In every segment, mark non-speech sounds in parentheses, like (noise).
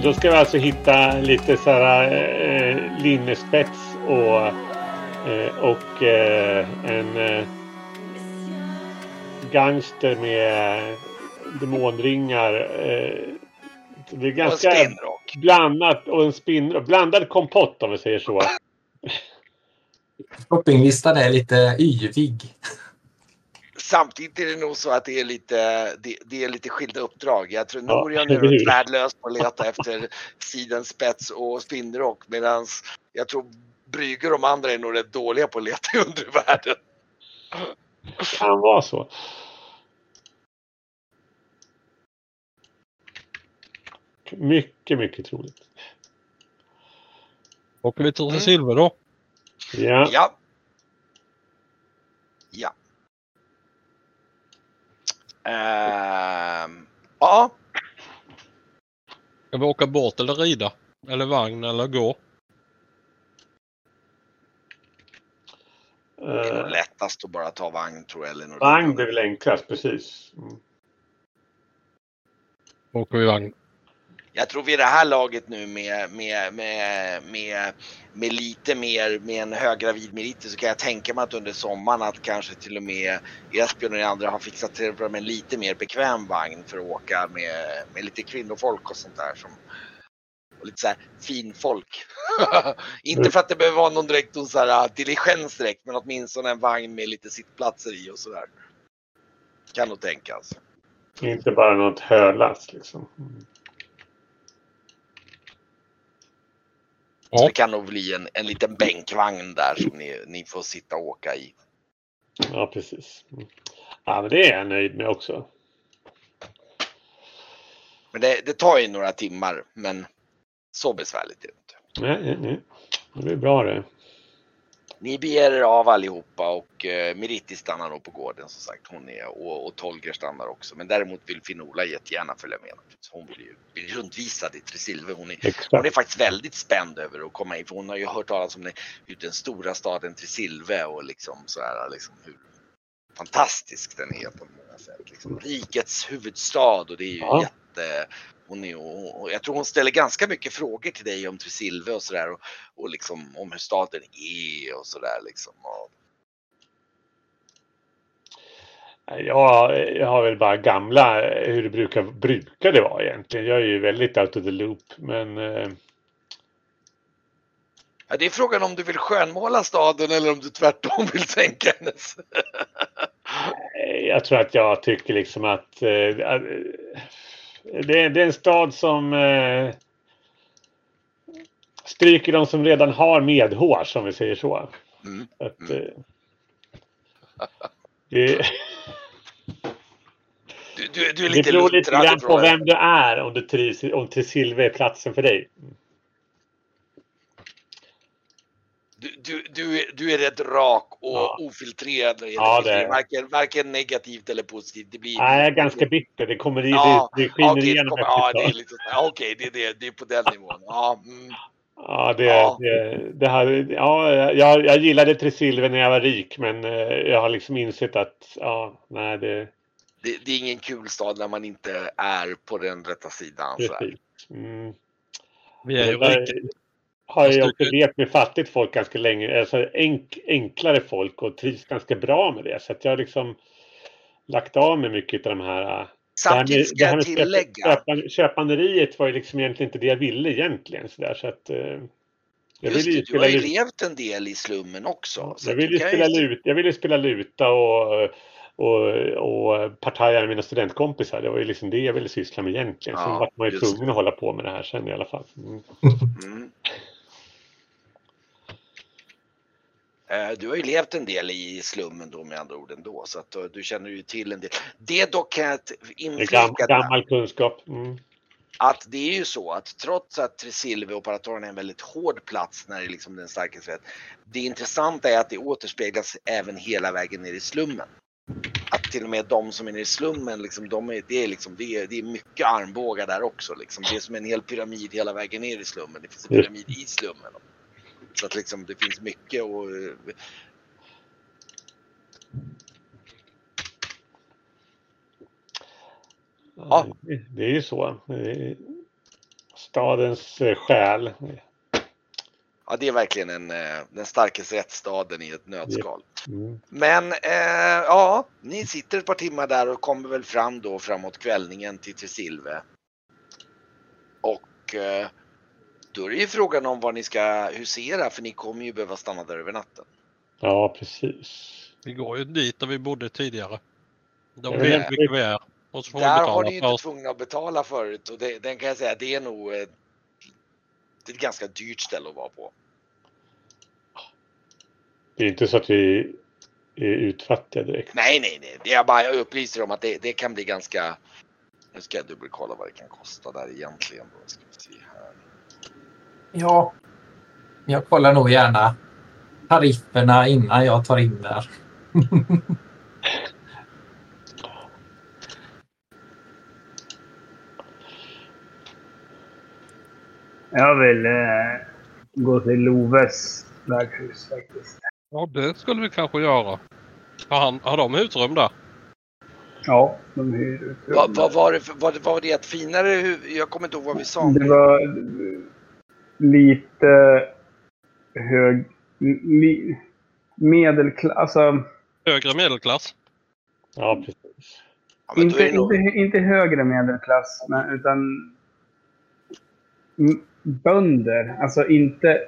så då ska vi alltså hitta lite så här eh, linnespets och, eh, och eh, en eh, gangster med demonringar. Eh, det är ganska Och en spinnrock. blandat och en spinn, blandad kompott om vi säger så. Shoppinglistan är lite yvig. Samtidigt är det nog så att det är lite, det, det är lite skilda uppdrag. Jag tror Ja, Norion är värdelös på att leta efter sidenspets och spinnrock medan jag tror Brygger och de andra är nog rätt dåliga på att leta i undre världen. Kan vara så. Mycket, mycket troligt. Åker vi till Mm. Silver då? Ja. Ja. Ja. Ehm, ja, Ska vi åka båt eller rida? Eller vagn eller gå? det är nog Eh, lättast att bara ta vagn tror jag. Eller vagn blir väl enklast, precis. Mm. Åker vi vagn. Jag tror vid det här laget nu med, med, med, med, med lite mer, med en höggravid meriter så kan jag tänka mig att under sommaren att kanske till och med Esbjörn och de andra har fixat till med en lite mer bekväm vagn för att åka med, med lite kvinnofolk och sånt där. Som, och lite så här finfolk. (laughs) Inte för att det behöver vara någon direkt någon så här uh, diligens direkt men åtminstone en vagn med lite sittplatser i och sådär. Kan nog tänkas. Inte bara något hölass liksom. Mm. Så Ja. det kan nog bli en, en liten bänkvagn där som ni, ni får sitta och åka i. Ja, precis. Ja, men det är jag nöjd med också. Men det, det tar ju några timmar, men så besvärligt är det inte. Nej, nej, nej. Det blir bra det. Ni beger er av allihopa och eh, Meritti stannar nog på gården som sagt. Hon är, och, och Tolger stannar också. Men däremot vill Finola jättegärna följa med. Hon vill ju bli runtvisad i Tresilve. Hon är, hon är faktiskt väldigt spänd över att komma in. För hon har ju hört talas om den, den stora staden Tresilve och liksom så här liksom hur fantastisk den är på många sätt. Liksom. Rikets huvudstad och det är ju Ja. jätte hon är, och och jag tror hon ställer ganska mycket frågor till dig om Tresilve och sådär och, och liksom om hur staden är och sådär liksom. Och, Ja, jag har väl bara gamla hur det brukar, brukade vara egentligen. Jag är ju väldigt out of the loop. Men eh, ja, det är frågan om du vill skönmåla staden eller om du tvärtom vill sänka hennes. (laughs) jag tror att jag tycker liksom att eh, att, det, är- det är en stad som eh, stryker de som redan har medhår, som vi säger så. Mm. Att, eh, det, (laughs) Du, du, du är det lite beror lite grann på vem du är om du trivs, om Tresilve är platsen för dig. Du, du, du, är- rätt rak och Ja. ofiltrerad. det Ja, det är varken, varken negativt eller positivt. Det blir, Nej, jag är ganska bitter. Det kommer i, Ja, det, det skiner okej, igenom efter ja, det är lite Okej, det, är det, det är på den nivån. Ja, mm. Ja, det, Ja. det, det här, ja jag, jag gillade Tresilve när jag var rik men eh, jag har liksom insett att ja, nej det det, det är ingen kul stad när man inte är på den rätta sidan. Så. Mm. Vi är ju Det rika. Har jag Jag också levt med fattigt folk ganska länge. Alltså enk, enklare folk och trivs ganska bra med det. Så att jag har liksom lagt av med mycket av de här... äh, Samtidigt ska jag köp- tillägga. köpan, köpanderiet var ju liksom egentligen inte det jag ville egentligen. Så, där, så att, eh, jag Just ville det, du har spela ju levt en del i slummen också. så jag ville du ju kan spela, lut, jag ville spela luta och, och, och partaja med mina studentkompisar. Det var ju liksom det jag ville syssla med egentligen. Sen Ja, var man ju tvungen att hålla på med det här sen i alla fall. Mm. Mm. Eh, Du har ju levt en del i slummen då med andra ord ändå så att eh, du känner ju till en del. Det dock kan jag inflika gammal kunskap. Mm. att det är ju så att trots att Tresilve och Paratorn är en väldigt hård plats när det är liksom den starkaste rätt. Det intressanta är att det återspeglas även hela vägen ner i slummen. Att till och med de som är nere i slummen, liksom, de är, det, är liksom, det, är, det är mycket armbågar där också. Liksom. Det är som en hel pyramid hela vägen ner i slummen. Det finns en pyramid i slummen. Så att liksom, det finns mycket och eh, Ja. Det, är ju så. Stadens eh, själ. Ja, det är verkligen en, eh, den starkaste rättsstaden i ett nötskal. Mm. Men eh, ja, ni sitter ett par timmar där och kommer väl fram då framåt kvällningen till Tresilve. Och eh, då är det ju frågan om vad ni ska husera för ni kommer ju behöva stanna där över natten. Ja, precis. Vi går ju dit där vi bodde tidigare. De Ja, vet det- vilka vi är. Och så får vi Där har ni ju inte tvungna att betala förut och det, den kan jag säga, det är nog eh, det är ett ganska dyrt ställe att vara på. Det är inte så att vi är utfattiga direkt. Nej, nej, nej. Det är bara, jag upplyser om att det, det kan bli ganska... Nu ska jag dubbelkolla vad det kan kosta där egentligen. Då. Ska vi se här. Ja, jag kollar nog gärna tarifferna innan jag tar in där. (laughs) Jag vill eh, gå till Loves värdshus faktiskt. Ja, det skulle vi kanske göra. Har, han, har de utrum där? Ja, de hyr ut. Vad, vad var det för, vad, var det ett finare Jag kommer inte ihåg vad vi sa. Det var lite hög... Li, medelklass... Alltså, Högre medelklass? Ja, precis. Ja, är inte, inte, inte högre medelklass, men, utan bönder. Alltså inte...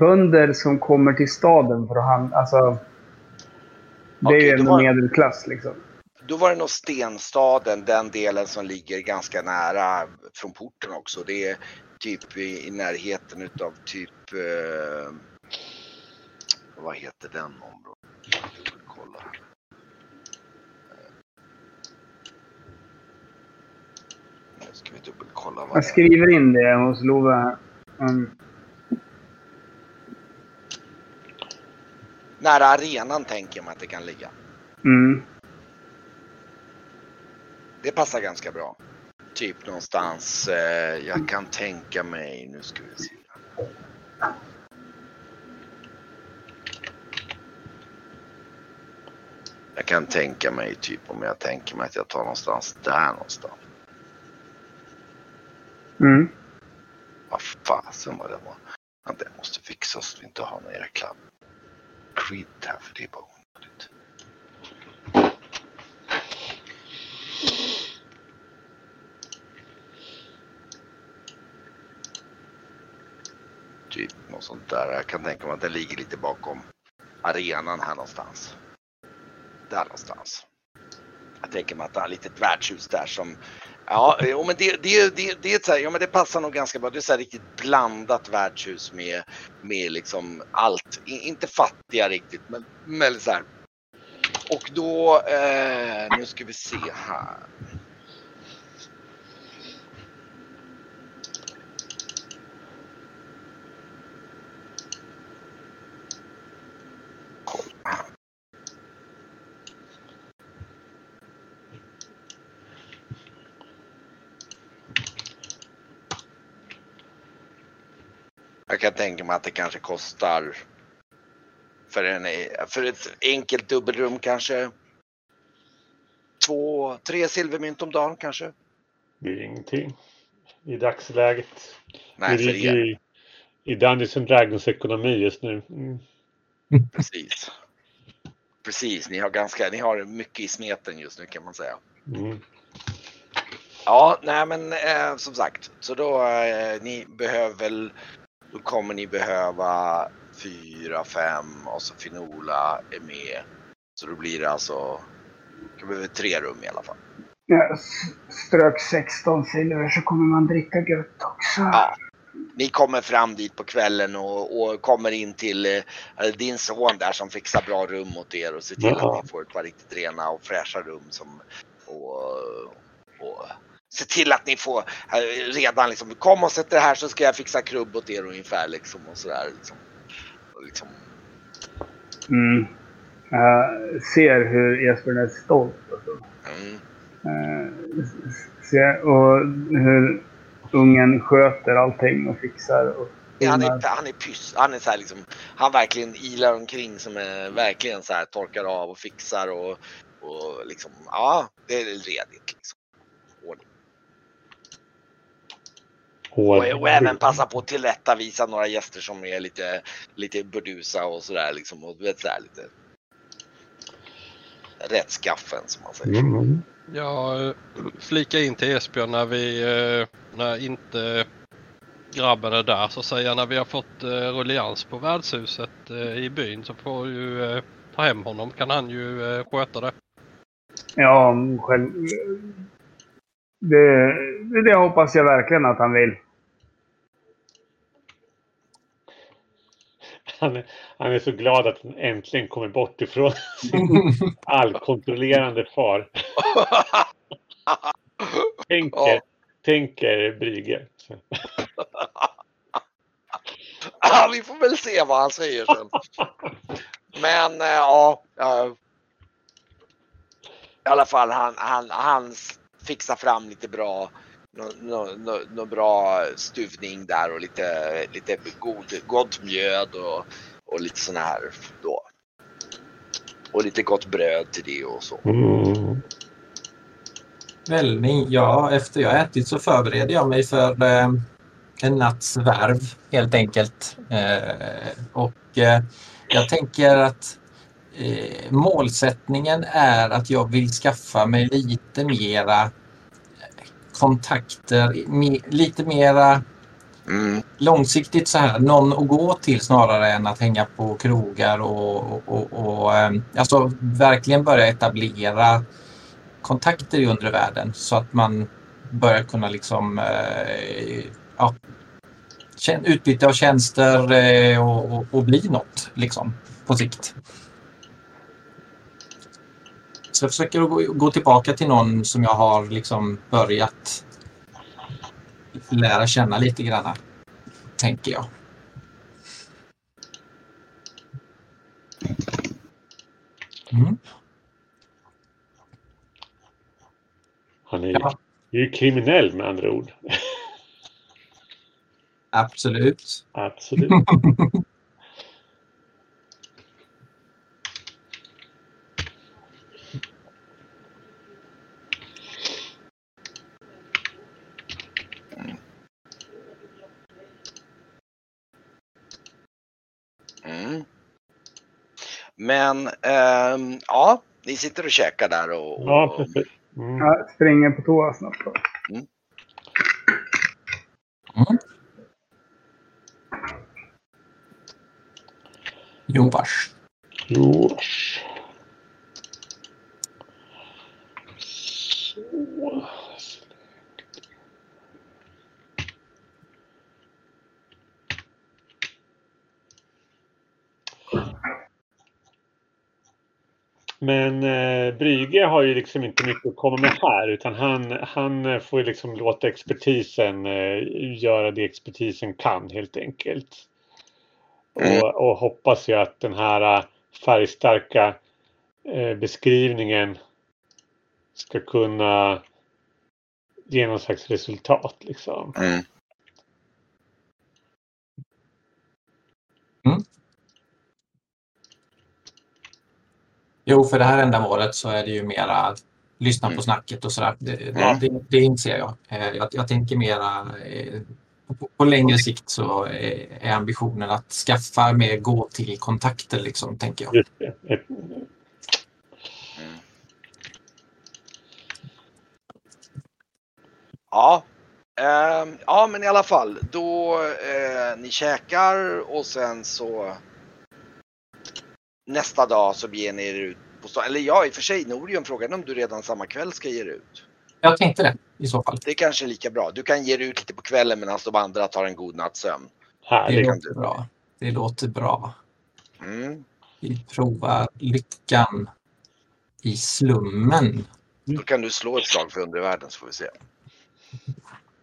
Bönder som kommer till staden för att handla. Alltså, det är Okej, ju då ändå var- medelklass liksom. Då var det nog Stenstaden, den delen som ligger ganska nära från porten också. Det är typ i, i närheten utav typ... Eh, vad heter den området? Kolla. Nu ska vi dubbelkolla Jag skriver in det hos Love. Mm. Nära arenan tänker mig att det kan ligga. Mm. Det passar ganska bra. Typ någonstans, eh, jag kan tänka mig, nu ska vi se. Jag kan tänka mig typ om jag tänker mig att jag tar någonstans där någonstans. Mm. Vad fasen var det var. Det måste fixas så vi inte har någon jäkla cred här för det är bara onödigt. Typ något sånt där. Jag kan tänka mig att den ligger lite bakom arenan här någonstans. Där någonstans. Jag tänker mig att det är ett litet värdshus där som Ja, jo, men det, det, det, det, är så här, ja, men det passar nog ganska bra. Det är så här riktigt blandat värdshus med, med liksom allt. Inte fattiga riktigt, men, men så här. Och då, eh, nu ska vi se här. Jag kan tänka mig att det kanske kostar för, en, för ett enkelt dubbelrum kanske två, tre silvermynt om dagen kanske. Det är ingenting i dagsläget. Nej, ligger er. i, i Dungeons and Dragons ekonomi just nu. Mm. Precis. Precis, ni har ganska, ni har mycket i smeten just nu kan man säga. Mm. Ja, nej men eh, som sagt, så då eh, ni behöver väl, då kommer ni behöva fyra, fem och så Finola är med. Så då blir det alltså, det behöver tre rum i alla fall. Jag s- strök 16 silver så kommer man dricka gött också. Ja. Ni kommer fram dit på kvällen och, och kommer in till eh, din son där som fixar bra rum åt er och ser till Ja. att ni får ett par riktigt rena och fräscha rum som och, och se till att ni får eh, redan liksom kom och sätt er här så ska jag fixa krubb åt er ungefär liksom och sådär liksom. Liksom Mm. Jag ser hur Esbjörn är stolt. Alltså. mm. Eh, ser, och hur ungen sköter allting och fixar. Och Ja, han, är, han är pyss. Han är så liksom, han verkligen ilar omkring som är verkligen så här torkar av och fixar och, och liksom, ja, det är redigt liksom. Ordning. Och, och även passa på att tillrättavisa några gäster som är lite, lite burdusa och sådär liksom. Och du vet sådär lite rätt skaffen som man säger. Mm. Jag eh, flika in till Esbjörn när vi, eh, när inte grabben är där så säger jag när vi har fått eh, rullians på värdshuset eh, i byn så får ju ta hem honom. Kan han ju sköta det. Ja, själv... Det, det hoppas jag verkligen att han vill. Han, är- han är så glad att han äntligen kommer bort ifrån sin (laughs) allkontrollerande far. (laughs) Tänker, tänker Brygge. Ja, vi får väl se vad han säger sen. Men eh, ja, ja. I alla fall han, han, han fixar fram lite bra någon, någon, någon bra stuvning där och lite, lite god, gott mjöd och, och lite sån här då. Och lite gott bröd till det och så. Mm. Vällning, ja efter jag ätit så förbereder jag mig för eh, en natts värv helt enkelt. Eh, och eh, jag tänker att eh, målsättningen är att jag vill skaffa mig lite mera kontakter, lite mera Mm, långsiktigt så här, någon att gå till snarare än att hänga på krogar och, och, och, och eh, alltså verkligen börja etablera kontakter i undre världen så att man börjar kunna liksom eh, ja, utbyte av tjänster eh, och, och, och bli något liksom på sikt. Så jag försöker gå, gå tillbaka till någon som jag har liksom börjat lära känna lite grann, tänker jag. Mm. Han är ju, Ja. är ju kriminell med andra ord. Absolut. Absolut. (laughs) Men ehm, ja, ni sitter och käkar där och, och Ja, precis. Mm. Jag springer på toa snabbt. Då. Jo, vars. Jo. Så. Men eh, Brygge har ju liksom inte mycket att komma med här utan han, han eh, får ju liksom låta expertisen eh, göra det expertisen kan helt enkelt. Mm. Och, och hoppas ju att den här eh, färgstarka eh, beskrivningen ska kunna ge någon slags resultat liksom. Mm. Jo, för det här ändamålet så är det ju mera lyssna Mm. på snacket och sådär. Det, Ja. det, det inser jag. Eh, Jag, jag tänker mera eh, på, på längre sikt så är ambitionen att skaffa mer gå till kontakter liksom, tänker jag. Mm. Ja. Ehm, ja men i alla fall då eh, ni käkar och sen så nästa dag så beger ni er ut på stan. Eller ja i och för sig Norion frågan om du redan samma kväll ska ge er ut. Jag tänkte det i så fall. Det är kanske lika bra. Du kan ge er ut lite på kvällen medan de andra tar en god natts sömn. Det kan låter du. bra. Det låter bra. Mm. Vi provar lyckan i slummen. Då kan du slå ett slag för undervärlden så får vi se.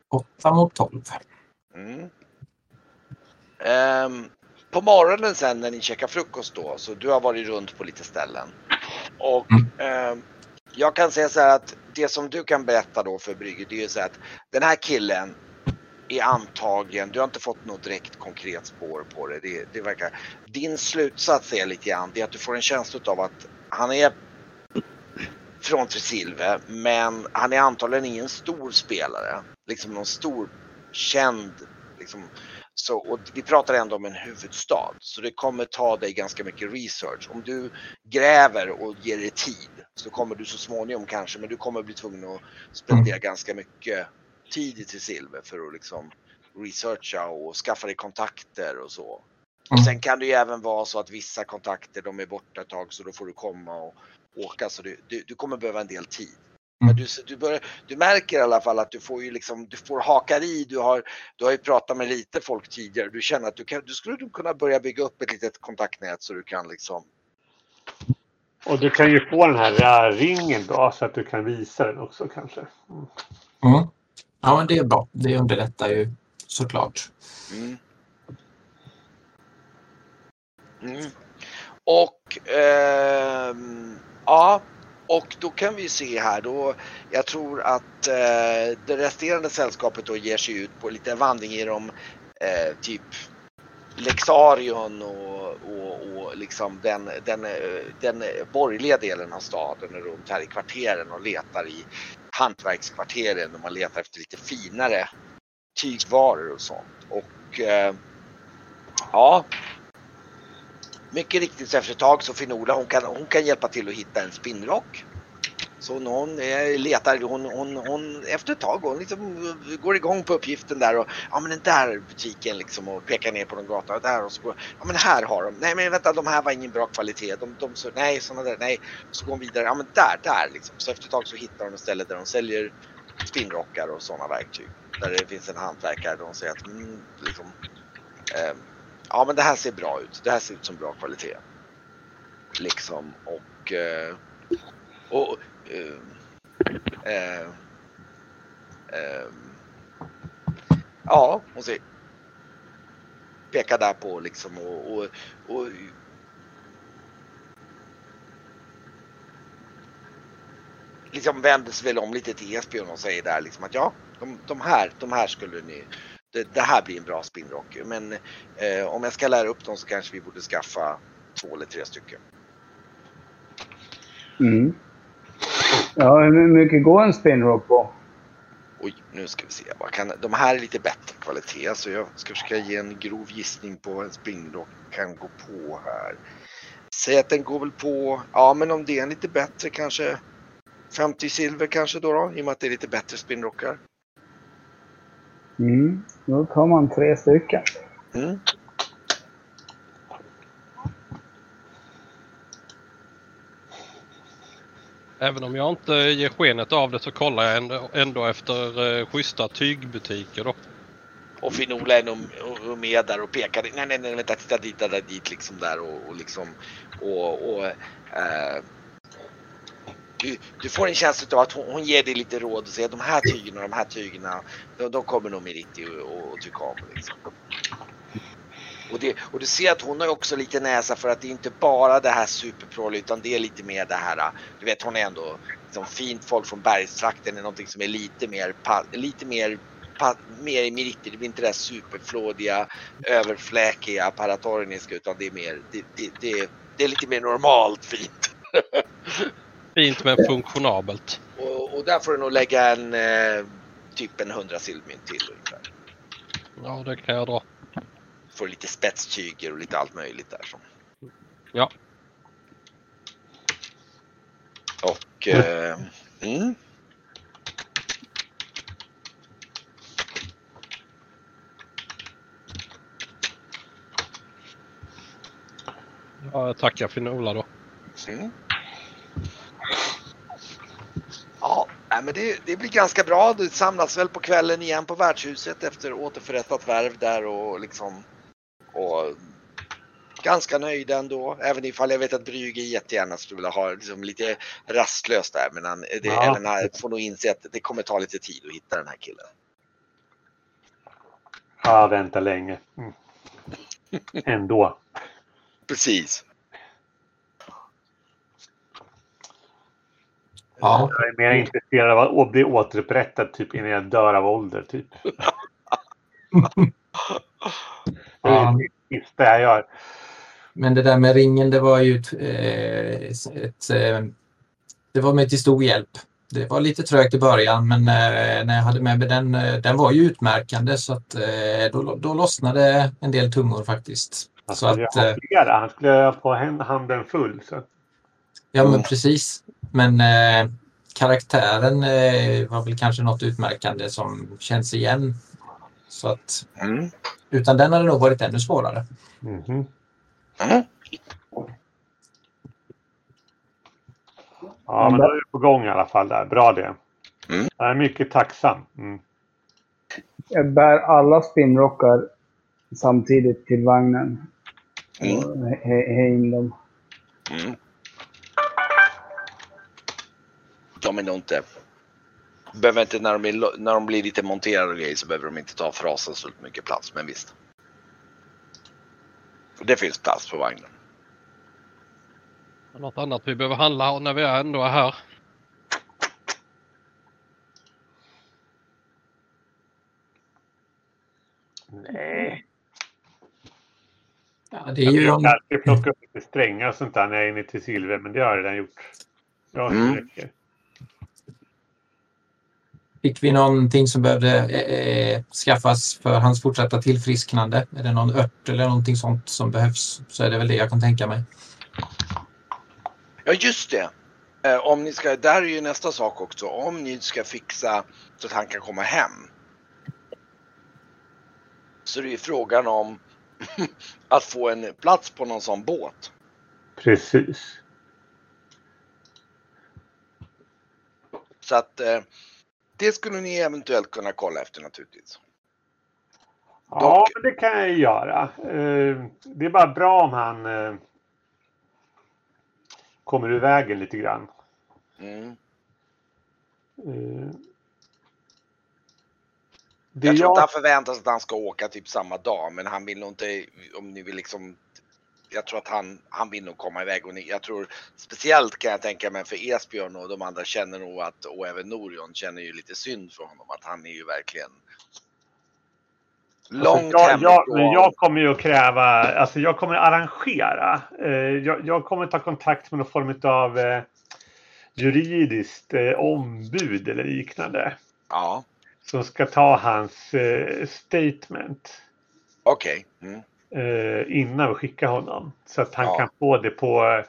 8 mot 12. Mm. Ehm, på morgonen sen när ni käkar frukost då, så du har varit runt på lite ställen. Och ehm, jag kan säga så här att det som du kan berätta då för Brygge, det är ju så att den här killen är antagen, du har inte fått något direkt konkret spår på det. det, det verkar, din slutsats är lite grann det är att du får en känsla av att han är från Tresilve, men han är antagligen ingen stor spelare. Liksom någon stor känd. Liksom. Så, och vi pratar ändå om en huvudstad så det kommer ta dig ganska mycket research. Om du gräver och ger dig tid så kommer du så småningom kanske, men du kommer bli tvungen att spendera ganska mycket tid i till silver för att liksom researcha och skaffa dig kontakter och så. Mm. Sen kan det ju även vara så att vissa kontakter de är borta ett tag så då får du komma och åka så du, du, du kommer behöva en del tid. Men du, du, börjar, du märker i alla fall att du får ju liksom, du får hakar i, du har, du har ju pratat med lite folk tidigare, du känner att du, kan, du skulle kunna börja bygga upp ett litet kontaktnät så du kan liksom Och du kan ju få den här äh, ringen då så att du kan visa den också kanske. Mm. Mm. Ja, men det är bra. Det underlättar ju såklart. Mm. Mm. Och ehm, ja, och då kan vi se här då. Jag tror att eh, det resterande sällskapet då ger sig ut på lite vandring i de eh, typ Lexarion och, och, och liksom den, den, den borgerliga delen av staden runt här i kvarteren och letar i hantverkskvarteren och man letar efter lite finare tygvaror och sånt. Och eh, ja, mycket riktigt så efter ett tag så Finola hon kan, hon kan hjälpa till att hitta en spinnrock. Så hon eh, letar, hon, hon, hon, efter ett tag hon liksom eh, går igång på uppgiften där och ja men den där butiken liksom och pekar ner på någon gata och där och så går, ja men här har de, nej men vänta de här var ingen bra kvalitet, de, de så, nej sådana där, nej. Så går hon vidare, ja men där, där liksom. Så efter ett tag så hittar hon ett ställe där de säljer spinnrockar och sådana verktyg. Där det finns en hantverkare och hon säger att mm, liksom, eh, ja men det här ser bra ut. Det här ser ut som bra kvalitet. Liksom och, eh, och eh, eh, eh ja, hon ser pekar där på liksom och, och, och liksom vänder sig väl om lite till Esbjörn och säger där liksom att ja, de, de här, de här skulle ni det, det, här blir en bra spinrock. Men eh, om jag ska lära upp dem så kanske vi borde skaffa två eller tre stycken. Mm. Ja, hur mycket går en spinrock på? Oj, nu ska vi se. Vad kan, de här är lite bättre kvalitet så jag ska försöka ge en grov gissning på vad en spinrock kan gå på här. Säg att den går väl på, ja men om det är en lite bättre kanske 50 silver kanske då, då i och med att det är lite bättre spinrockar. Mm. Då tar man tre stycken. Mm. Även om jag inte ger skenet av det så kollar jag ändå, efter uh, schyssta tygbutiker då. Och Finola är nog med där och pekar. Nej, nej, nej, vänta, titta dit, där, dit liksom där och, och liksom och, och eh, du, du, får en känsla av att hon, hon, ger dig lite råd och säger de här tygerna de här tygerna, de, de kommer nog Meriti att tycka om. Liksom. Och, det, och du ser att hon har också lite näsa för att det är inte bara det här superproll utan det är lite mer det här, du vet hon är ändå liksom, fint folk från bergstrakten är någonting som är lite mer, lite mer mer i meriter, det blir inte det där superflådiga, överfläkiga, paratorniska utan det är mer, det, det, det, det är lite mer normalt fint. (laughs) Fint men funktionabelt. Och, och där får du nog lägga en eh, typ en 100 silvermynt till ungefär. Ja, det kan jag dra. Får lite spetstyger och lite allt möjligt där. Som. Ja. Och... Eh, mm. Ja, jag tackar Finola då. Mm. Ja, men det, det, blir ganska bra. Du samlas väl på kvällen igen på värdshuset efter återförrättat värv där och liksom och ganska nöjd ändå. Även ifall jag vet att Brüge jättegärna skulle vilja ha liksom lite rastlöst där. Men han, det, ja. Elena får nog inse att det kommer ta lite tid att hitta den här killen. Ja, vänta länge. Mm. Ändå. Precis. Ja. Jag är mer intresserad av att bli återupprättad typ innan jag dör av ålder. Typ. (laughs) det är det sista jag gör. Men det där med ringen, det var ju ett, ett, ett det var mig till stor hjälp. det var lite trögt i början men eh, när jag hade med mig den, eh, den var ju utmärkande så att eh, då, då lossnade en del tungor faktiskt. Han Så skulle att, ha eh, flera. Han skulle ha hän- handen full. Så. Ja men Mm. precis. Men eh, karaktären eh, var väl kanske något utmärkande som känns igen. Så att Mm. utan den hade nog varit ännu svårare. Mhm. Mm. Ja, men då är det på gång i alla fall där. Bra det. Mm. Jag är mycket tacksam. Mm. Jag bär alla spinnrockar samtidigt till vagnen. Mm. Och he- he- he in dem. De är nog inte... Behöver inte när de, blir, lo- när de blir lite monterade och grejer så behöver de inte ta frasensfullt mycket plats, men visst. Det finns plats på vagnen. Något annat vi behöver handla när vi ändå är här. Nej. Ja, det är Jag ju brukar om, alltid plocka upp lite strängar och sånt där när jag är inne till silver, men det har jag redan gjort. Ja, det Mm. räcker. Fick vi någonting som behövde eh, skaffas för hans fortsatta tillfrisknande. Är det någon ört eller någonting sånt som behövs så är det väl det jag kan tänka mig. Ja, just det. Eh, om ni ska, där är ju nästa sak också. Om ni ska fixa så att han kan komma hem. Så det är ju frågan om (laughs) att få en plats på någon sån båt. Precis. Så att eh, det skulle ni eventuellt kunna kolla efter naturligtvis. Ja, Dock- men det kan jag ju göra. Eh, Det är bara bra om han eh, kommer ur vägen lite grann. Mm. Eh, Det Jag tror jag, inte han förväntar sig att han ska åka typ samma dag, men han vill nog inte, om ni vill liksom jag tror att han, han vill nog komma iväg och ni, jag tror speciellt kan jag tänka mig för Esbjörn och de andra känner nog att, och även Norion känner ju lite synd för honom att han är ju verkligen långt alltså, jag, jag, jag kommer ju att kräva, alltså jag kommer att arrangera. Eh, jag, jag kommer ta kontakt med någon form av eh, juridiskt eh, ombud eller liknande. Ja, Som ska ta hans statement. okej. Mm. Eh, innan vi skickar honom. Så att han Ja. kan få det på eh,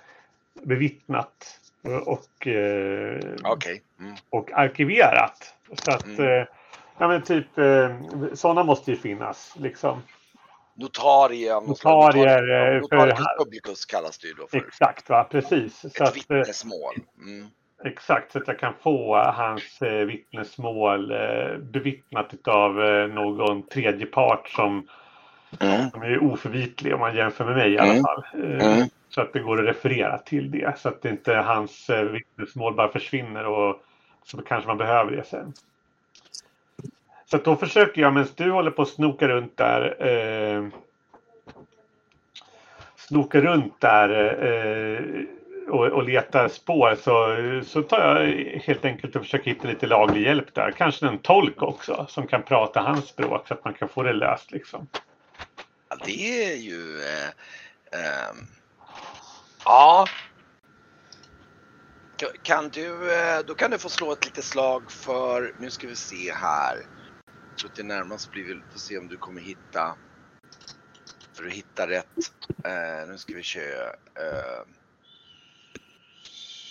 bevittnat och, eh, Okej. Mm. och arkiverat. Så att Mm. eh, ja, men typ eh, sådana måste ju finnas liksom. Notarie av. Notarier, eh, Notaricus publicus kallas det ju då för. Exakt va, precis. Så Ett att, eh, vittnesmål. Mm. exakt så att jag kan få hans eh, vittnesmål eh, bevittnat av eh, någon tredje part som, Mm. som är oförvitlig om man jämför med mig i alla Mm. fall. Eh, Mm. Så att det går att referera till det. Så att inte hans eh, vittnesmål bara försvinner och så kanske man behöver det sen. Så att då försöker jag medan du håller på att snoka runt där. Eh, snoka runt där eh, och, och letar spår så, så tar jag helt enkelt och försöker hitta lite laglig hjälp där. Kanske en tolk också som kan prata hans språk så att man kan få det löst liksom. Ja, det är ju... Eh, eh, ja. Kan du, eh, då kan du få slå ett litet slag för, nu ska vi se här. Så tror att det närmast blir väl, får se om du kommer hitta, för att hitta rätt. Eh, nu ska vi köra. Eh,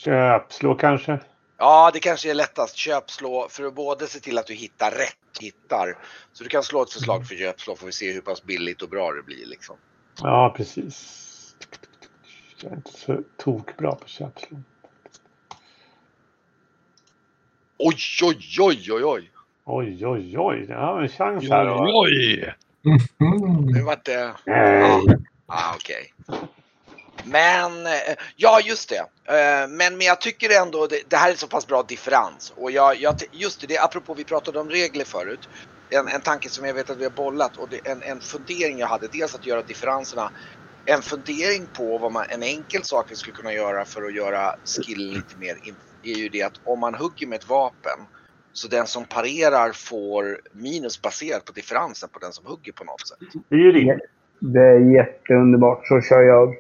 Köpslå kanske ja, det kanske är lättast. Köpslå för att både se till att du hittar rätt, hittar. Så du kan slå ett förslag för köpslå får vi se hur pass billigt och bra det blir liksom. Ja, precis. Jag är inte så tokbra på köpslå. Oj, oj, oj, oj, oj. Oj, oj, oj. Jag har en chans här. Oj, oj! Nu Mm. vart det... Ah, okej. Men, eh, ja just det. Eh, Men, men jag tycker ändå det, det här är så pass bra differens. Och jag, jag, just det, det, apropå vi pratade om regler förut. En, en tanke som jag vet att vi har bollat och det, en, en fundering jag hade, dels att göra differenserna. En fundering på vad man, en enkel sak vi skulle kunna göra för att göra skill lite mer är ju det att om man hugger med ett vapen så den som parerar får minus baserat på differensen på den som hugger på något sätt. Det är ju rimligt. Det är jätteunderbart. Så kör jag.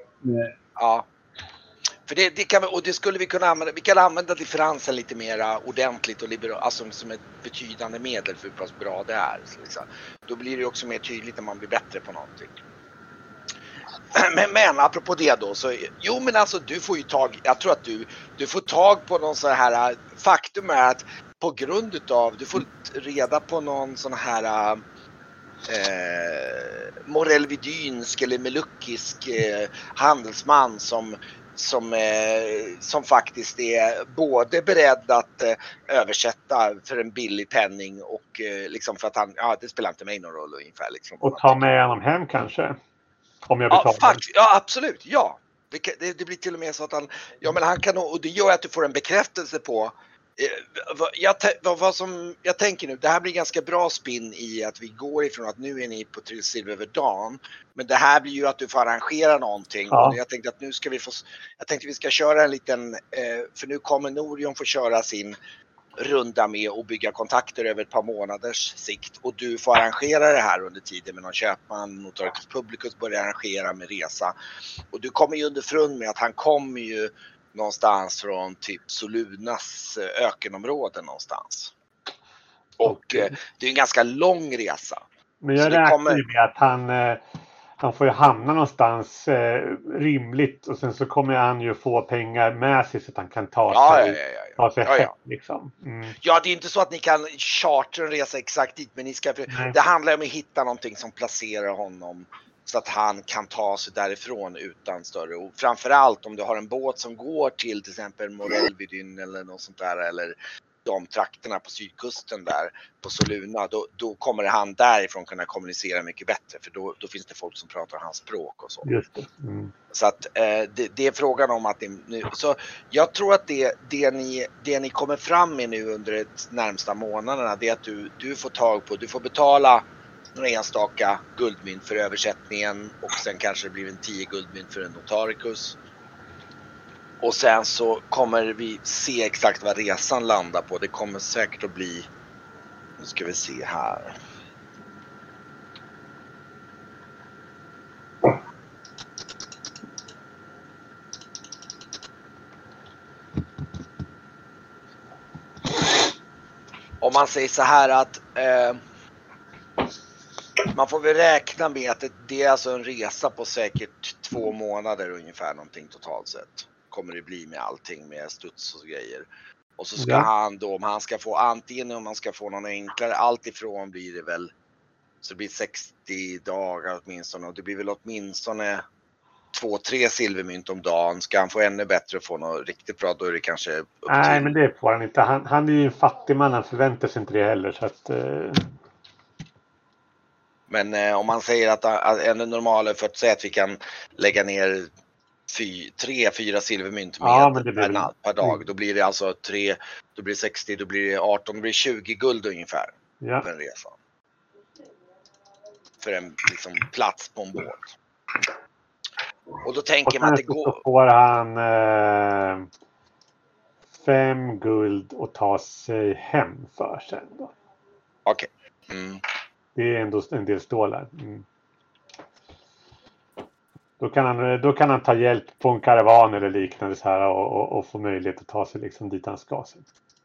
Ja. För det, det kan vi, och det skulle vi kunna använda, vi kan använda differensen lite mera ordentligt och liberalt, alltså som ett betydande medel för hur pass bra det är. Liksom. Då blir det också mer tydligt när man blir bättre på någonting. (clears throat) Men, men apropå det då så, jo men alltså du får ju tag, jag tror att du, du får tag på någon sån här, äh, faktum är att på grund utav, du får reda på någon sån här äh, eh, morellvidynsk eller melukkisk eh, handelsman som som, eh, som faktiskt är både beredd att eh, översätta för en billig penning och eh, liksom för att han, ja det spelar inte mig någon roll ungefär. Liksom, och ta med honom hem kanske? Om jag betalar. Ja, ja absolut, ja. Det, det, blir till och med så att han, ja men han kan och det gör att du får en bekräftelse på jag, vad, vad som, jag tänker nu, det här blir ganska bra spinn i att vi går ifrån att nu är ni på Trill över dagen. Men det här blir ju att du får arrangera någonting. Ja. Jag tänkte att nu ska vi få, jag tänkte vi ska köra en liten, eh, för nu kommer Norion få köra sin runda med och bygga kontakter över ett par månaders sikt. Och du får arrangera det här under tiden med någon köpman, Notaricus Publicus börjar arrangera med resa. Och du kommer ju underfrund med att han kommer ju någonstans från typ Solunas eh, ökenområde någonstans. Och okay. Eh, det är en ganska lång resa. Men jag räknar kommer... med att han, eh, han får ju hamna någonstans rimligt och sen så kommer han ju få pengar med sig så att han kan ta sig, ja, ja, ja, ta sig hem. Liksom. Mm. Ja, det är inte så att ni kan chartra en resa exakt dit, men ni ska, det handlar om att hitta någonting som placerar honom så att han kan ta sig därifrån utan större och framförallt om du har en båt som går till till exempel Morellvidyn eller något sånt där eller de trakterna på sydkusten där på Soluna då, då kommer han därifrån kunna kommunicera mycket bättre för då, då finns det folk som pratar hans språk och så. Mm. Så att eh, det, det, är frågan om att det, nu, så jag tror att det, det, ni, det ni kommer fram med nu under de närmsta månaderna det är att du, du får tag på, du får betala några enstaka guldmynt för översättningen och sen kanske det blir en 10 guldmynt för en notaricus. Och sen så kommer vi se exakt vad resan landar på. Det kommer säkert att bli, nu ska vi se här. Om man säger så här att eh, man får väl räkna med att det, det, är alltså en resa på säkert två månader ungefär någonting totalt sett. Kommer det bli med allting med studs och grejer. Och så ska ja. han då, om han ska få antingen om man ska få någon enklare, allt ifrån blir det väl så det blir 60 dagar åtminstone och det blir väl åtminstone två, tre silvermynt om dagen. Ska han få ännu bättre och få något riktigt bra då är det kanske upp till... Nej, men det får han inte. Han, han är ju en fattig man. Han förväntar sig inte det heller. Så att, eh... Men eh, om man säger att, att en normal för att säga att vi kan lägga ner fy, tre, fyra silvermynt ja, per, natt, per dag. Då blir det alltså tre, då blir det 60, då blir det 18, då blir det 20 guld ungefär. Ja. För en resa. För en liksom, plats på en båt. Och då tänker och man att det går. Då får han eh, fem guld och ta sig hem för sen. Okej. Okay. Mm. Det är ändå en del stålar. Mm. Då, kan han, då kan han ta hjälp på en karavan eller liknande så här och, och, och få möjlighet att ta sig liksom dit han ska.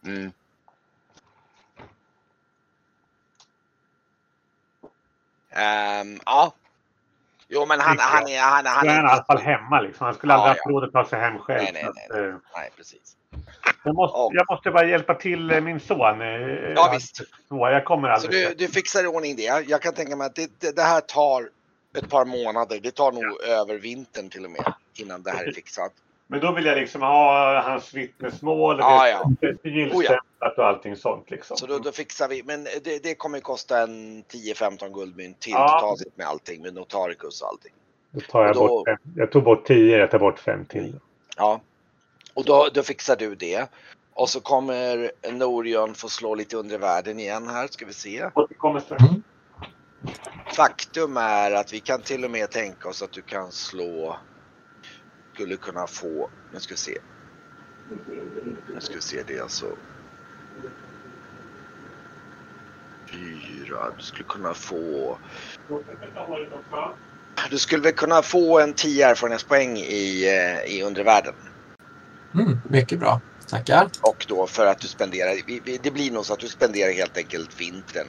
Mm. Um, ja. Jo men han, han, är... Han, han, han är i alla fall hemma liksom. Han skulle ja, aldrig haft råd att ta sig hem själv. Nej, nej, nej. nej. Eh, nej precis. Jag måste, och, jag måste bara hjälpa till eh, min son. Eh, ja, visst. Så jag kommer aldrig. Så du, du fixar i ordning det. Jag kan tänka mig att det, det, här tar ett par månader. Det tar nog ja. över vintern till och med innan det här är fixat. Men då vill jag liksom ha hans vittnesmål, ah, ja. oh, och allting sånt. Liksom. Så då, då fixar vi. Men det, det kommer kosta en 10-15 guldmynt till ja. totalt med allting med notaricus och allting. Då tar jag, då, bort fem. jag tog bort 10, jag tar bort 5 till. Ja, och då, då fixar du det. Och så kommer Norion få slå lite under världen igen här, ska vi se. Mm. Faktum är att vi kan till och med tänka oss att du kan slå, skulle kunna få, nu ska vi se. Nu ska vi se, det är alltså fyra, du skulle kunna få du skulle väl kunna få en 10 erfarenhetspoäng i, eh, i undervärlden. Mm, mycket bra. Tackar. Och då för att du spenderar, det blir nog så att du spenderar helt enkelt vintern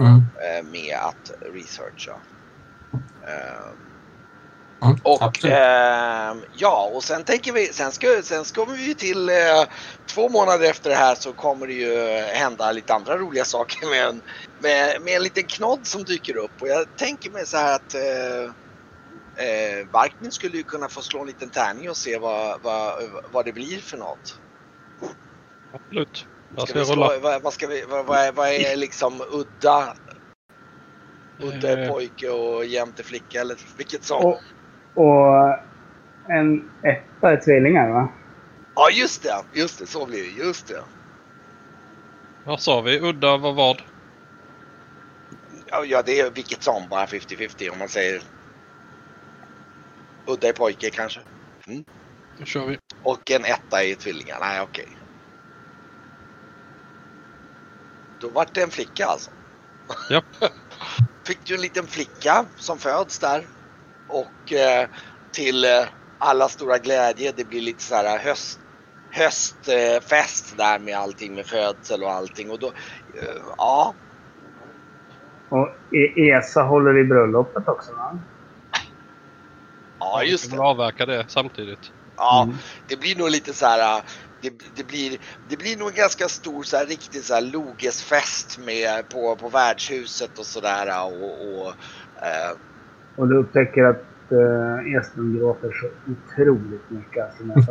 Mm. eh, med att researcha. Eh, Mm, Och ehm, ja, och sen tänker vi, sen ska, sen ska vi ju till eh, två månader efter det här så kommer det ju hända lite andra roliga saker med en, med, med en liten knodd som dyker upp. Och jag tänker mig så här att eh, eh, Barkmin skulle ju kunna få slå en liten tärning och se vad, vad, vad det blir för något. Absolut. Jag Ska ska vi slå, rulla. vad, vad, ska vi, vad, vad, är, vad är liksom udda? Udda Eh. pojke och jämte flicka eller vilket som? Och, och en etta är tvillingar va? Ja just det, just det, så blir det, just det. Vad sa vi? Udda vad vad? Ja, ja, det är vilket som, bara 50-50 om man säger udda är pojke kanske. Då kör vi. Och en etta är tvillingar. Nej, okej. Då vart det en flicka alltså. Japp. (laughs) Fick du en liten flicka som föds där. Och eh, till eh, alla stora glädje, det blir lite så här höst, höstfest där med allting med födsel och allting. Och då, eh, ja, Och E- Esa håller i bröllopet också va? Ja just det. avverka det samtidigt. Ja, Mm. det blir nog lite så här. Det, det, blir, det blir nog en ganska stor så här, riktig så här logesfest med på, på värdshuset och sådär. Och, och, äh, Och du upptäcker att uh, Esbjörn gråter så otroligt mycket alltså, när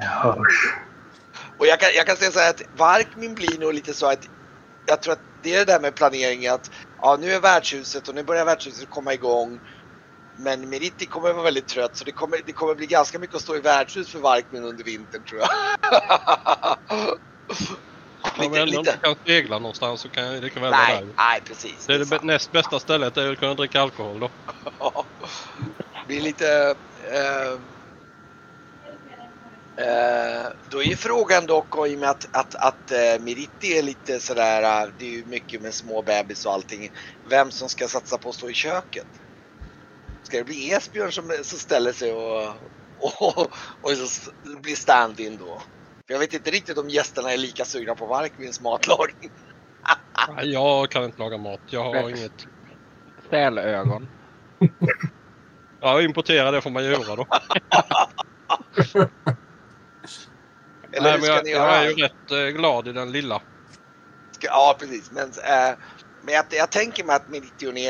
jag (laughs) hörs. och jag, kan, jag kan säga så här att Varkmin blir nog lite så att jag tror att det är det där med planeringen att ja, nu är värdshuset och nu börjar värdshuset komma igång. Men Meriti kommer vara väldigt trött så det kommer, det kommer bli ganska mycket att stå i värdshus för Varkmin under vintern tror jag. (laughs) Om vi ändå inte kan spegla någonstans så kan jag lika väl vara där. nej precis. Det är det näst bästa stället är att kunna dricka alkohol då. (laughs) Ja. Det är lite... Eh, då är frågan dock, och i och med att, att, att eh, Meritti är lite sådär, eh, det är ju mycket med små bebis och allting. Vem som ska satsa på att stå i köket? Ska det bli Esbjörn som, som ställer sig och, och, och så s- blir stand-in då? För jag vet inte riktigt om gästerna är lika sugna på Varkmins matlagning. (laughs) Nej, jag kan inte laga mat. Jag har Nej. inget. Sälögon. Ja, importera det får man göra då. (laughs) Eller Nej, men ska jag, ni jag är ju rätt eh, glad i den lilla. Ska, ja, precis. Men, eh, men jag, jag tänker mig att ni,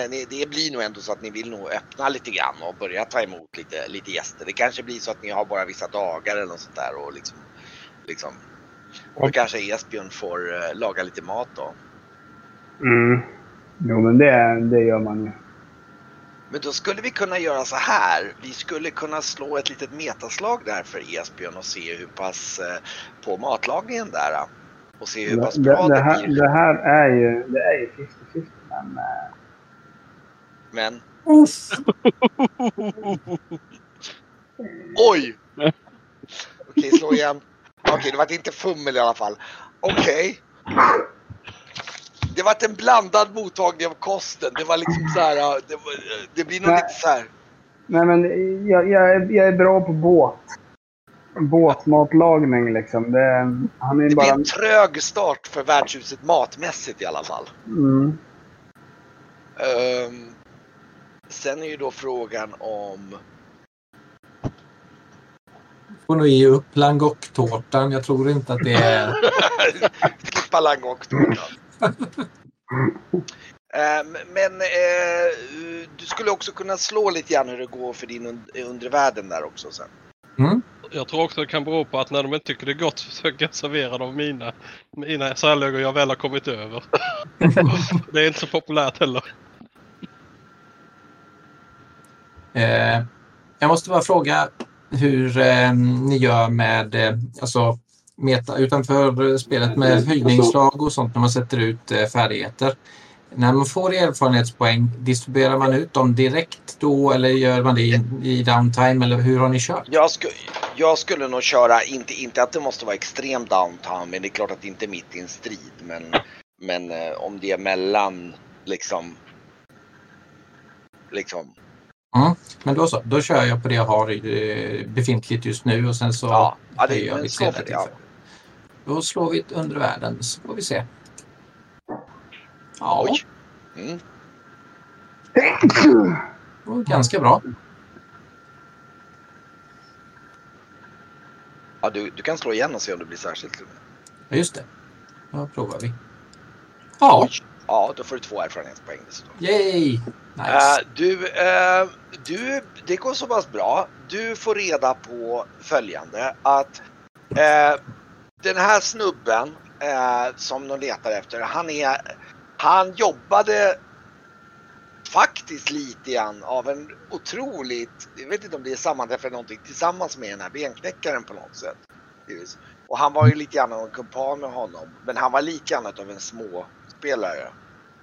ni, det blir nog ändå så att ni vill nog öppna lite grann och börja ta emot lite, lite gäster. Det kanske blir så att ni har bara vissa dagar eller något sånt där och liksom, liksom och då kanske Esbjörn får eh, laga lite mat då. Mm. Jo, men det, det gör man ju. Men då skulle vi kunna göra så här. Vi skulle kunna slå ett litet metaslag där för Esbjörn och se hur pass eh, på matlagningen där. eh, Och se hur Det, pass bra det, det, här, blir. det här är ju det är ju 50-50. Men eh, Men (laughs) Oj! Okej, slå igen. Okej, det var inte fummel i alla fall. Okej. Det var en blandad mottagning av kosten. Det var liksom så här. Det, det blir nog lite så här. nej, men jag, jag, är, jag är bra på båt. Båtmatlagning liksom. Det, han är Det bara... blir en trög start för värdshuset matmässigt i alla fall. Mm. Ehm, sen är ju då frågan om... Får nog ge upp langocktårtan. Jag tror inte att det är... (laughs) Klippa langoktårtan. Ehm, men eh, du skulle också kunna slå lite grann hur det går för din und- undre världen där också sen. Mm? Jag tror också det kan bero på att när de inte tycker det är gott så försöker jag servera dem mina, mina särlögor jag väl har kommit över. (laughs) det är inte så populärt heller. Eh, jag måste bara fråga hur eh, ni gör med eh, alltså, meta, utanför spelet med höjningsslag och sånt när man sätter ut eh, färdigheter. När man får erfarenhetspoäng, distribuerar man ut dem direkt då eller gör man det i, i downtime eller hur har ni kört? Jag, sku, jag skulle nog köra, inte, inte att det måste vara extrem downtown, men det är klart att det inte är mitt i en strid. Men, men eh, om det är mellan liksom, liksom Mm. Men då så, då kör jag på det jag har eh, befintligt just nu och sen så Ja, ja det höjer jag slå senare. Ja. Då slår vi ett under världen så får vi se. Ja, Oj. Mm. det var ganska bra. Ja, du, du kan slå igen och se om det blir särskilt. Ja, just det. Då provar vi. Ja, Oj. Ja, då får du två erfarenhetspoäng dessutom. yay! Nice. Eh, du, eh, du, det går så pass bra. Du får reda på följande att eh, den här snubben eh, som de letar efter, han är, han jobbade faktiskt lite grann av en otroligt, jag vet inte om det är sammanträff eller någonting, tillsammans med den här benknäckaren på något sätt. Och han var ju lite grann av en kumpan med honom, men han var lite grann av en småspelare.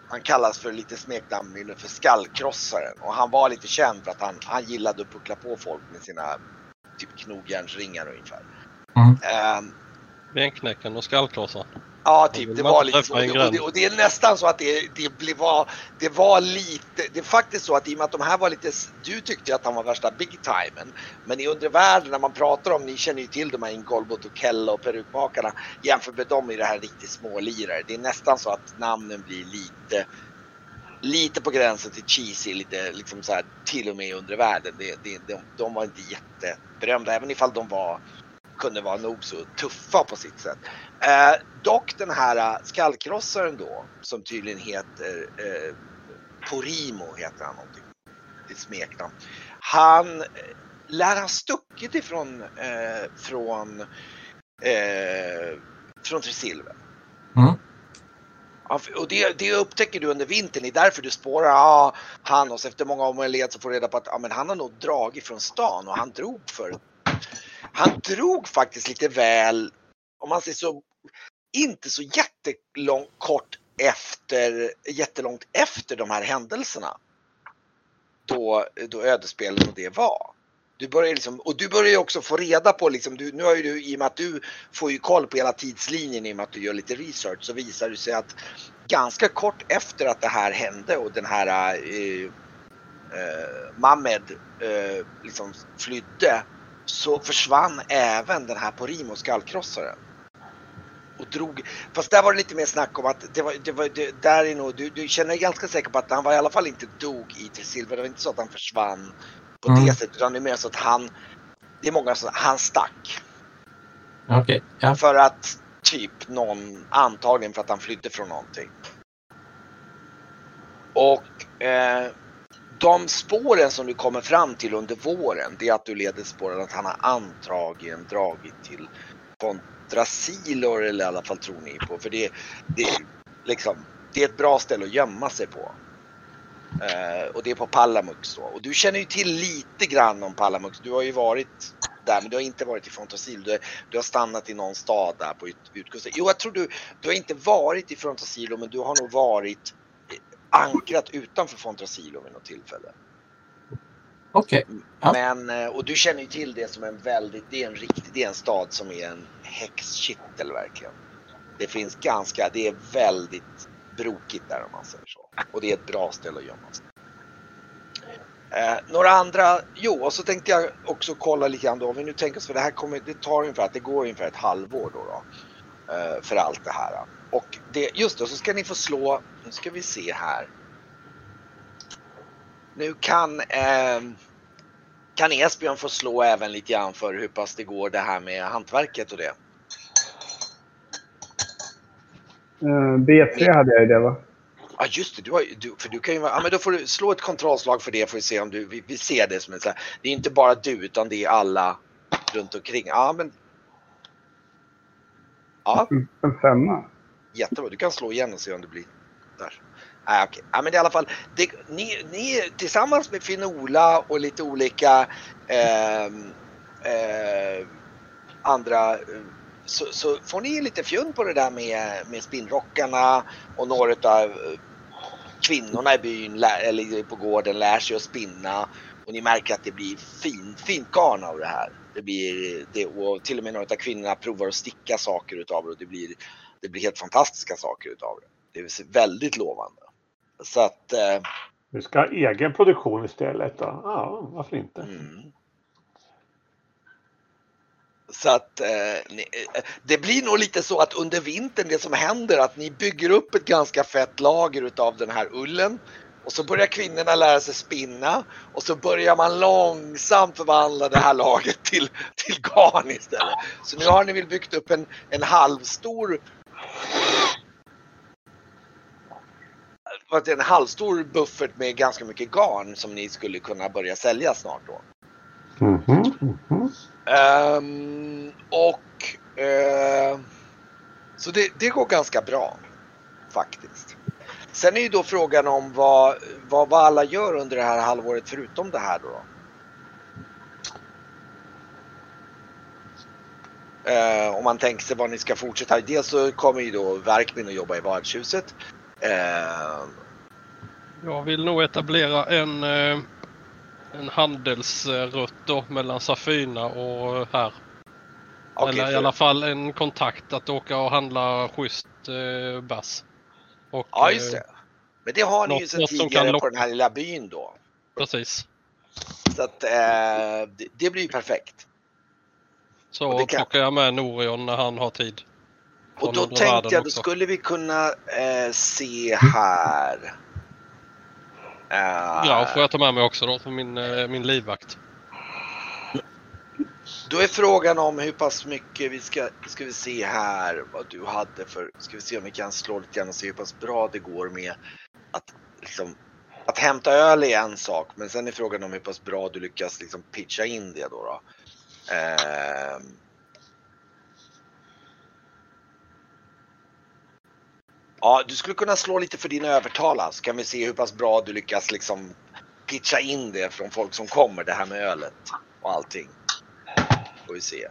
Han kallas för lite smeknamn för skallkrossaren och han var lite känd för att han, han gillade att puckla på folk med sina typ knogjärnsringar ungefär. Mm. Ehm, Benknäcken och skallkrossar. Ja, typ. Det var lite så. Och det, och, det, är nästan så att det, det, blev, var, det var lite, det är faktiskt så att i och med att de här var lite, du tyckte att han var värsta big timen. Men i undervärlden när man pratar om, ni känner ju till de här Ingolbot och Kella och perukmakarna. Jämfört med dem är det här riktigt små lirare. Det är nästan så att namnen blir lite, lite på gränsen till cheesy, lite liksom så här till och med i undervärlden. Det, det, de, de var inte jätteberömda, även ifall de var kunde vara nog så tuffa på sitt sätt. Eh, dock den här eh, skallkrossaren då, som tydligen heter eh, Porimo heter han någonting. Ett smeknamn. Han eh, lär ha stuckit ifrån eh, från eh, från Tresilver. Mm. Och det, det upptäcker du under vintern, det är därför du spårar ja, han och så efter många om och led så får du reda på att ja, men han har nog dragit från stan och han drog för han drog faktiskt lite väl, om man säger så, inte så jättelångt kort efter, jättelångt efter de här händelserna. Då, då ödespelet och det var. Du börjar liksom, och du börjar ju också få reda på, liksom, du, nu har ju du, i och med att du får ju koll på hela tidslinjen i och med att du gör lite research så visar det sig att ganska kort efter att det här hände och den här eh, eh, Mamed eh, liksom flydde så försvann även den här Porimo skallkrossaren. Och drog, fast där var det lite mer snack om att det var, det var det, där är nog, du, du känner dig ganska säker på att han var i alla fall inte dog i Tresilver. Det var inte så att han försvann på Mm. det sättet utan det är mer så att han, det är många som, han stack. Okej, ja. För att typ någon, antagligen för att han flydde från någonting. Och eh, de spåren som du kommer fram till under våren, det är att du leder spåren att han har antagligen dragit till kontrasilor eller i alla fall tror ni på. För det, det, är liksom, det är ett bra ställe att gömma sig på. Eh, och det är på Palamux då. Och du känner ju till lite grann om Palamux. Du har ju varit där men du har inte varit i Fontasil. Du, du har stannat i någon stad där på ut, utkusten. Jo, jag tror du, du har inte varit i Fontasilo men du har nog varit ankrat utanför Fontasilo vid något tillfälle. Okej. Ja. Men, eh, och du känner ju till det som en väldigt, det är en riktig, det är en stad som är en häxkittel verkligen. Det finns ganska, det är väldigt brokigt där om man säger så. Och det är ett bra ställe att gömma sig. Eh, några andra, jo och så tänkte jag också kolla lite grann då, om vi nu tänker oss för det här kommer, det tar ungefär, det går ungefär ett halvår då, då för allt det här. Och det, just det, så ska ni få slå, nu ska vi se här. Nu kan, eh, kan Esbjörn få slå även lite grann för hur pass det går det här med hantverket och det. Eh, B3 hade jag ju det va? Ja just det, du har, du, för du kan ju ja men då får du slå ett kontrollslag för det får vi se om du, vi, vi ser det som en så här, det är inte bara du utan det är alla runt omkring. Ja men. Ja, En femma. jättebra. Du kan slå igen och se om det blir där. Nej, okej. Ja, men i alla fall, det, ni, ni tillsammans med Finola och lite olika ehm, eh, andra eh, så, så får ni lite fjun på det där med, med spinnrockarna och några av kvinnorna i byn eller på gården lär sig att spinna och ni märker att det blir fin, fint garn av det här. Det blir, det, och till och med några av kvinnorna provar att sticka saker utav det och det blir, det blir helt fantastiska saker utav det. Det är väldigt lovande. Så att, eh, Du ska ha egen produktion istället då? Ja, varför inte? Mm. Så att eh, ni, eh, det blir nog lite så att under vintern det som händer att ni bygger upp ett ganska fett lager utav den här ullen och så börjar kvinnorna lära sig spinna och så börjar man långsamt förvandla det här lagret till, till garn istället. Så nu har ni väl byggt upp en, en halvstor en halvstor buffert med ganska mycket garn som ni skulle kunna börja sälja snart då. Mhm, mhm. Ehm, och eh, så det, det går ganska bra faktiskt. Sen är ju då frågan om vad, vad, vad alla gör under det här halvåret förutom det här då. Eh, om man tänker sig vad ni ska fortsätta. Dels så kommer ju då Verkmin att jobba i vardshuset. Eh, Jag vill nog etablera en, eh, en handelsrutt då mellan Safina och här. okej, Eller i för- alla fall en kontakt att åka och handla schysst eh, bass. Och, Ja, just eh, det. Men det har ni ju något- sedan som kan tidigare på den här lilla byn då. Precis. Så att eh, det, det blir ju perfekt. Så Och det kan- plockar jag med Norion när han har tid. Och då tänkte jag, då skulle vi kunna eh, se här. Eh, Ja, får jag ta med mig också då för min, eh, min livvakt. Då är frågan om hur pass mycket vi ska, ska vi se här vad du hade för, ska vi se om vi kan slå lite grann och se hur pass bra det går med att liksom, att hämta öl är en sak, men sen är frågan om hur pass bra du lyckas liksom pitcha in det då. då. Ehm. Ja, du skulle kunna slå lite för din övertala så kan vi se hur pass bra du lyckas liksom pitcha in det från folk som kommer, det här med ölet och allting. Får vi se.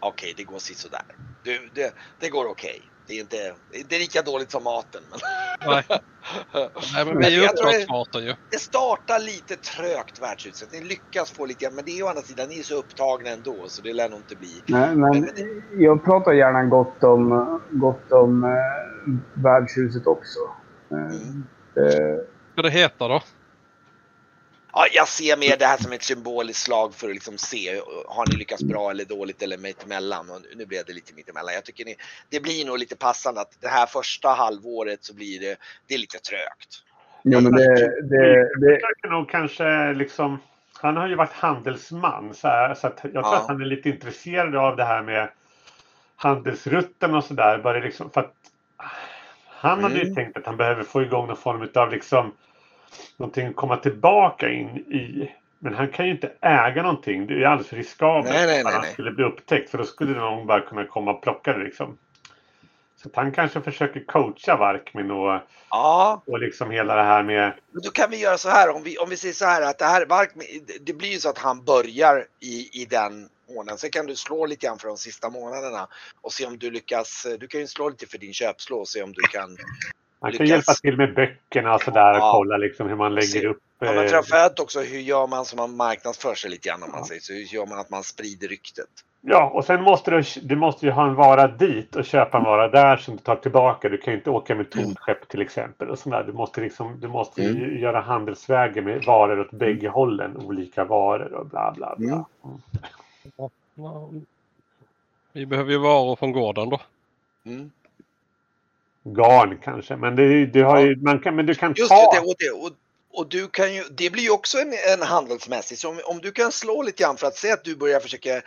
Okej, det går sådär. Du, det, det går okej. Det är inte, det är lika dåligt som maten. Men Nej, Nej men vi är ju det- uppdragsfarta ju. det startar lite trögt värdshuset. Ni lyckas få lite, men det är å andra sidan, ni är så upptagna ändå så det lär nog inte bli. Nej, men jag pratar gärna gott om, gott om eh, värdshuset också. Eh, Mm. det, Vad det heter då? Ja, jag ser mer det här som ett symboliskt slag för att liksom se, har ni lyckats bra eller dåligt eller mittemellan? Och nu blev det lite mittemellan. Jag tycker ni, det blir nog lite passande att det här första halvåret så blir det, det är lite trögt. jo, men det, det, det, nog kanske liksom, han har ju varit handelsman så, här, så att jag tror Ja. att han är lite intresserad av det här med handelsrutten och sådär. Liksom för att han hade ju Mm. tänkt att han behöver få igång någon form av liksom någonting att komma tillbaka in i. Men han kan ju inte äga någonting. Det är alldeles för riskabelt Nej, nej, att nej, han skulle bli upptäckt. För då skulle någon bara kunna komma och plocka det liksom. Så att han kanske försöker coacha Varkmin och, Ja, och liksom hela det här med men då kan vi göra så här om vi, om vi säger så här att det här, Vark- det- det blir ju så att han börjar i, i den månaden. Sen kan du slå lite grann för de sista månaderna och se om du lyckas. Du kan ju slå lite för din köpslå och se om du kan Man kan lyckas. hjälpa till med böckerna och sådär och Ja. kolla liksom hur man lägger Se- upp. Ja, men eh, framförallt också hur gör man så man marknadsför sig lite grann om man Ja. säger så. Hur gör man att man sprider ryktet? Ja, och sen måste du, du måste ju ha en vara dit och köpa en vara där som du tar tillbaka. Du kan ju inte åka med tomt skepp till exempel. Och sådär. Du måste, liksom, du måste ju Mm. göra handelsvägar med varor åt bägge hållen. Olika varor och bla bla bla. Mm. Ja, Vi behöver ju varor från gården då. Mm. Garn kanske. Men, det, du har ju, man kan, men du kan Just ta... det, och, det och, och du kan ju, det blir ju också en, en handelsmässig. Så om, om du kan slå lite grann för att se att du börjar försöka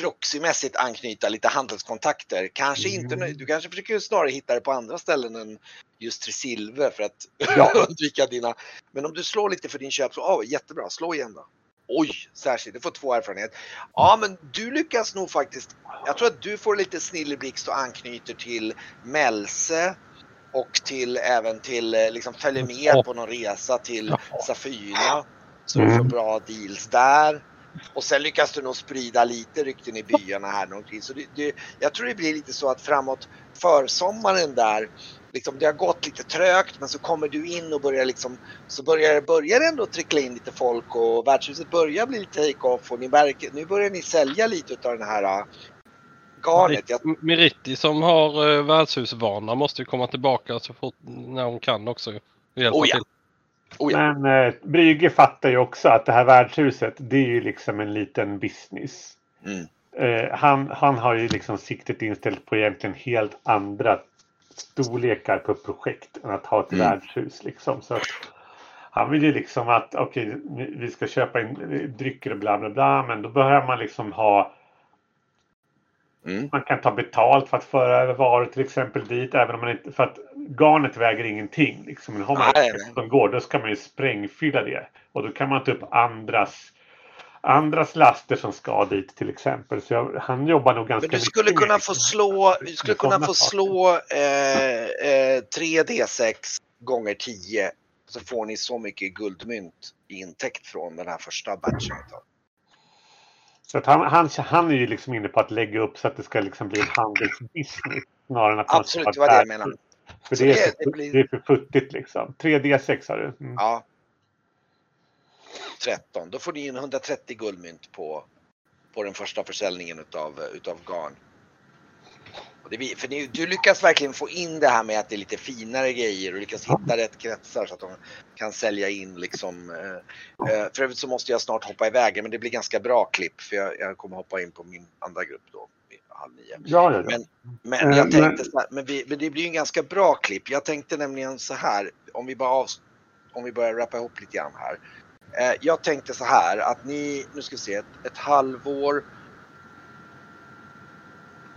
proxymässigt anknyta lite handelskontakter. Kanske inte, Mm. du kanske försöker snarare hitta det på andra ställen än just Tresilve för att Ja. (laughs) undvika dina. Men om du slår lite för din köp så, oh, jättebra, slå igen då. Oj, särskilt, du får två erfarenhet. Ja, men du lyckas nog faktiskt. Jag tror att du får lite snilleblixt och anknyter till Melse och till även till eh, liksom följer med på någon resa till. Safyna. Så du Mm. får bra deals där. Och sen lyckas du nog sprida lite rykten i byarna här någonting. Så det, det, jag tror det blir lite så att framåt försommaren där, liksom det har gått lite trögt men så kommer du in och börjar liksom, så börjar, börjar det ändå trickla in lite folk och värdshuset börjar bli lite take-off och ni märker, nu börjar ni sälja lite utav den här äh, garnet. Jag, Miritti som har uh, värdshusvana måste ju komma tillbaka så fort när hon kan också. Oh ja. till. Oh ja. Men eh, Brygge fattar ju också att det här värdshuset, det är ju liksom en liten business. Mm. Eh, han, han har ju liksom siktet inställt på egentligen helt andra storlekar på projekt än att ha ett Mm. värdshus. Liksom. Så han vill ju liksom att okej, vi- vi ska köpa in drycker och bla bla bla, men då behöver man liksom ha Mm. man kan ta betalt för att föra över varor till exempel dit, även om man inte, för att garnet väger ingenting. Liksom. Men har man Nej, ett som går, då ska man ju sprängfylla det. Och då kan man ta upp andras, andras laster som ska dit till exempel. Så jag, han jobbar nog ganska Men du skulle mycket kunna få slå, du skulle kunna få slå eh, eh, 3D6 gånger 10 så får ni så mycket guldmynt i intäkt från den här första batchen. Så att han, han, han är ju liksom inne på att lägga upp så att det ska liksom bli en handelsbusiness. Snarare än att man ska Absolut, det var det jag menade. För det, är det- för, det blir- det är för futtigt liksom. 3D6 har du. Mm. Ja. 13, då får ni in 130 guldmynt på, på den första försäljningen utav, utav garn. Och det, för ni, du lyckas verkligen få in det här med att det är lite finare grejer och lyckas hitta rätt kretsar så att de kan sälja in liksom. Eh, eh, för övrigt så måste jag snart hoppa iväg men det blir ganska bra klipp för jag, jag kommer hoppa in på min andra grupp då. vid Halv nio. Ja, ja, ja. Men, men jag men- tänkte så här, men, vi, men det blir ju en ganska bra klipp. Jag tänkte nämligen så här, om vi bara av, om vi börjar rappa ihop lite grann här. Eh, jag tänkte så här att ni, nu ska vi se, ett, ett halvår.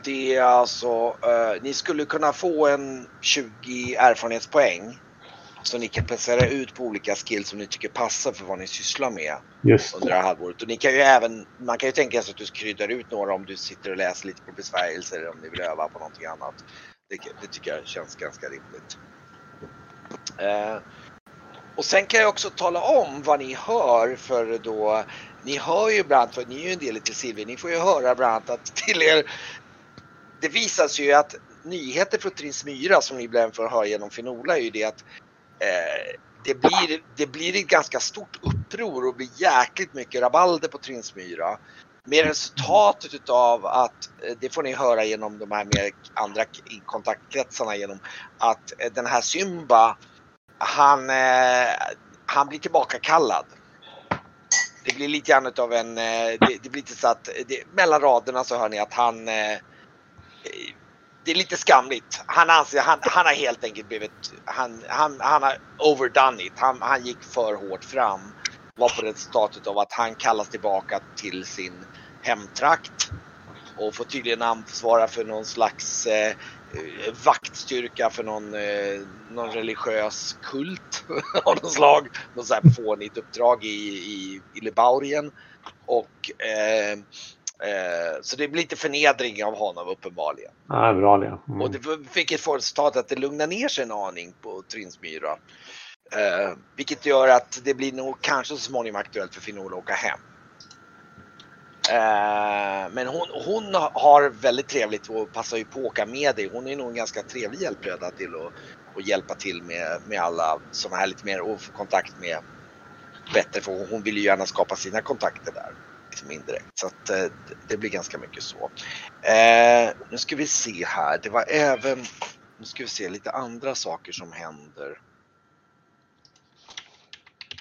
Det är alltså, eh, ni skulle kunna få en 20 erfarenhetspoäng. Så ni kan placera ut på olika skills som ni tycker passar för vad ni sysslar med Just under det här halvåret. Och ni kan ju även, man kan ju tänka sig att du kryddar ut några om du sitter och läser lite på besvärjelser eller om ni vill öva på någonting annat. Det, det tycker jag känns ganska rimligt. Eh, och sen kan jag också tala om vad ni hör för då, ni hör ju bland annat, för ni är ju en del i Silvia, ni får ju höra bland annat att till er, det visar sig ju att nyheter från Trinsmyra som ni ibland får höra genom Finola är ju det att eh, det blir, det blir ett ganska stort uppror och blir jäkligt mycket rabalder på Trinsmyra. Med resultatet utav att, eh, det får ni höra genom de här mer andra kontaktkretsarna genom att eh, den här Symba, han, eh, han blir tillbakakallad. Det blir lite grann utav en, eh, det, det blir lite så att, det, mellan raderna så hör ni att han eh, det är lite skamligt. Han anser, han, han har helt enkelt blivit, han, han, han har overdone it. Han, han gick för hårt fram. Var på resultatet av att han kallas tillbaka till sin hemtrakt. Och får tydligen ansvara för någon slags eh, vaktstyrka för någon, eh, någon religiös kult (laughs) av något slag. Något så här fånigt uppdrag i, i, i Libaurien. Och eh, eh, så det blir lite förnedring av honom uppenbarligen. Ja, bra det. Mm. Och det fick ett resultat att det lugnar ner sig en aning på Trinsmyra. Eh, vilket gör att det blir nog kanske så småningom aktuellt för Finola att åka hem. Eh, men hon, hon har väldigt trevligt och passar ju på att åka med dig. Hon är nog en ganska trevlig hjälpreda till att att hjälpa till med, med alla sådana här lite mer och få kontakt med bättre för hon vill ju gärna skapa sina kontakter där. Liksom indirekt. Så att eh, det blir ganska mycket så. Eh, nu ska vi se här. Det var även, nu ska vi se lite andra saker som händer.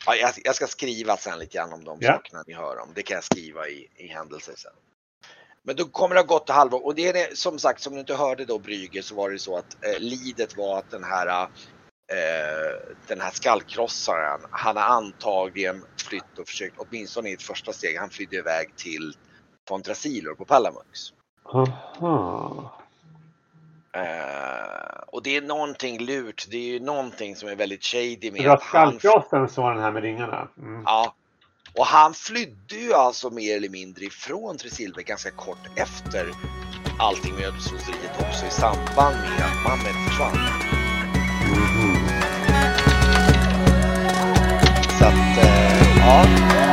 Ja, jag, jag ska skriva sen lite grann om de Ja. sakerna ni hör om. Det kan jag skriva i, i händelser sen. Men då kommer det ha gått ett halvår och det är det, som sagt som du inte hörde då Brygge så var det så att eh, lidet var att den här eh, den här skallkrossaren, han har antagligen flytt och försökt, åtminstone i ett första steg, han flydde iväg till Fontrasilor på Palamux. Aha. Eh, och det är någonting lurt, det är ju någonting som är väldigt shady med att han... skallkrossen som var den här med ringarna. Mm. Ja. Och han flydde ju alltså mer eller mindre ifrån Tresilver ganska kort efter allting med ödeslosseriet också i samband med att Mamet försvann. Mhm. Så att, eh, ja.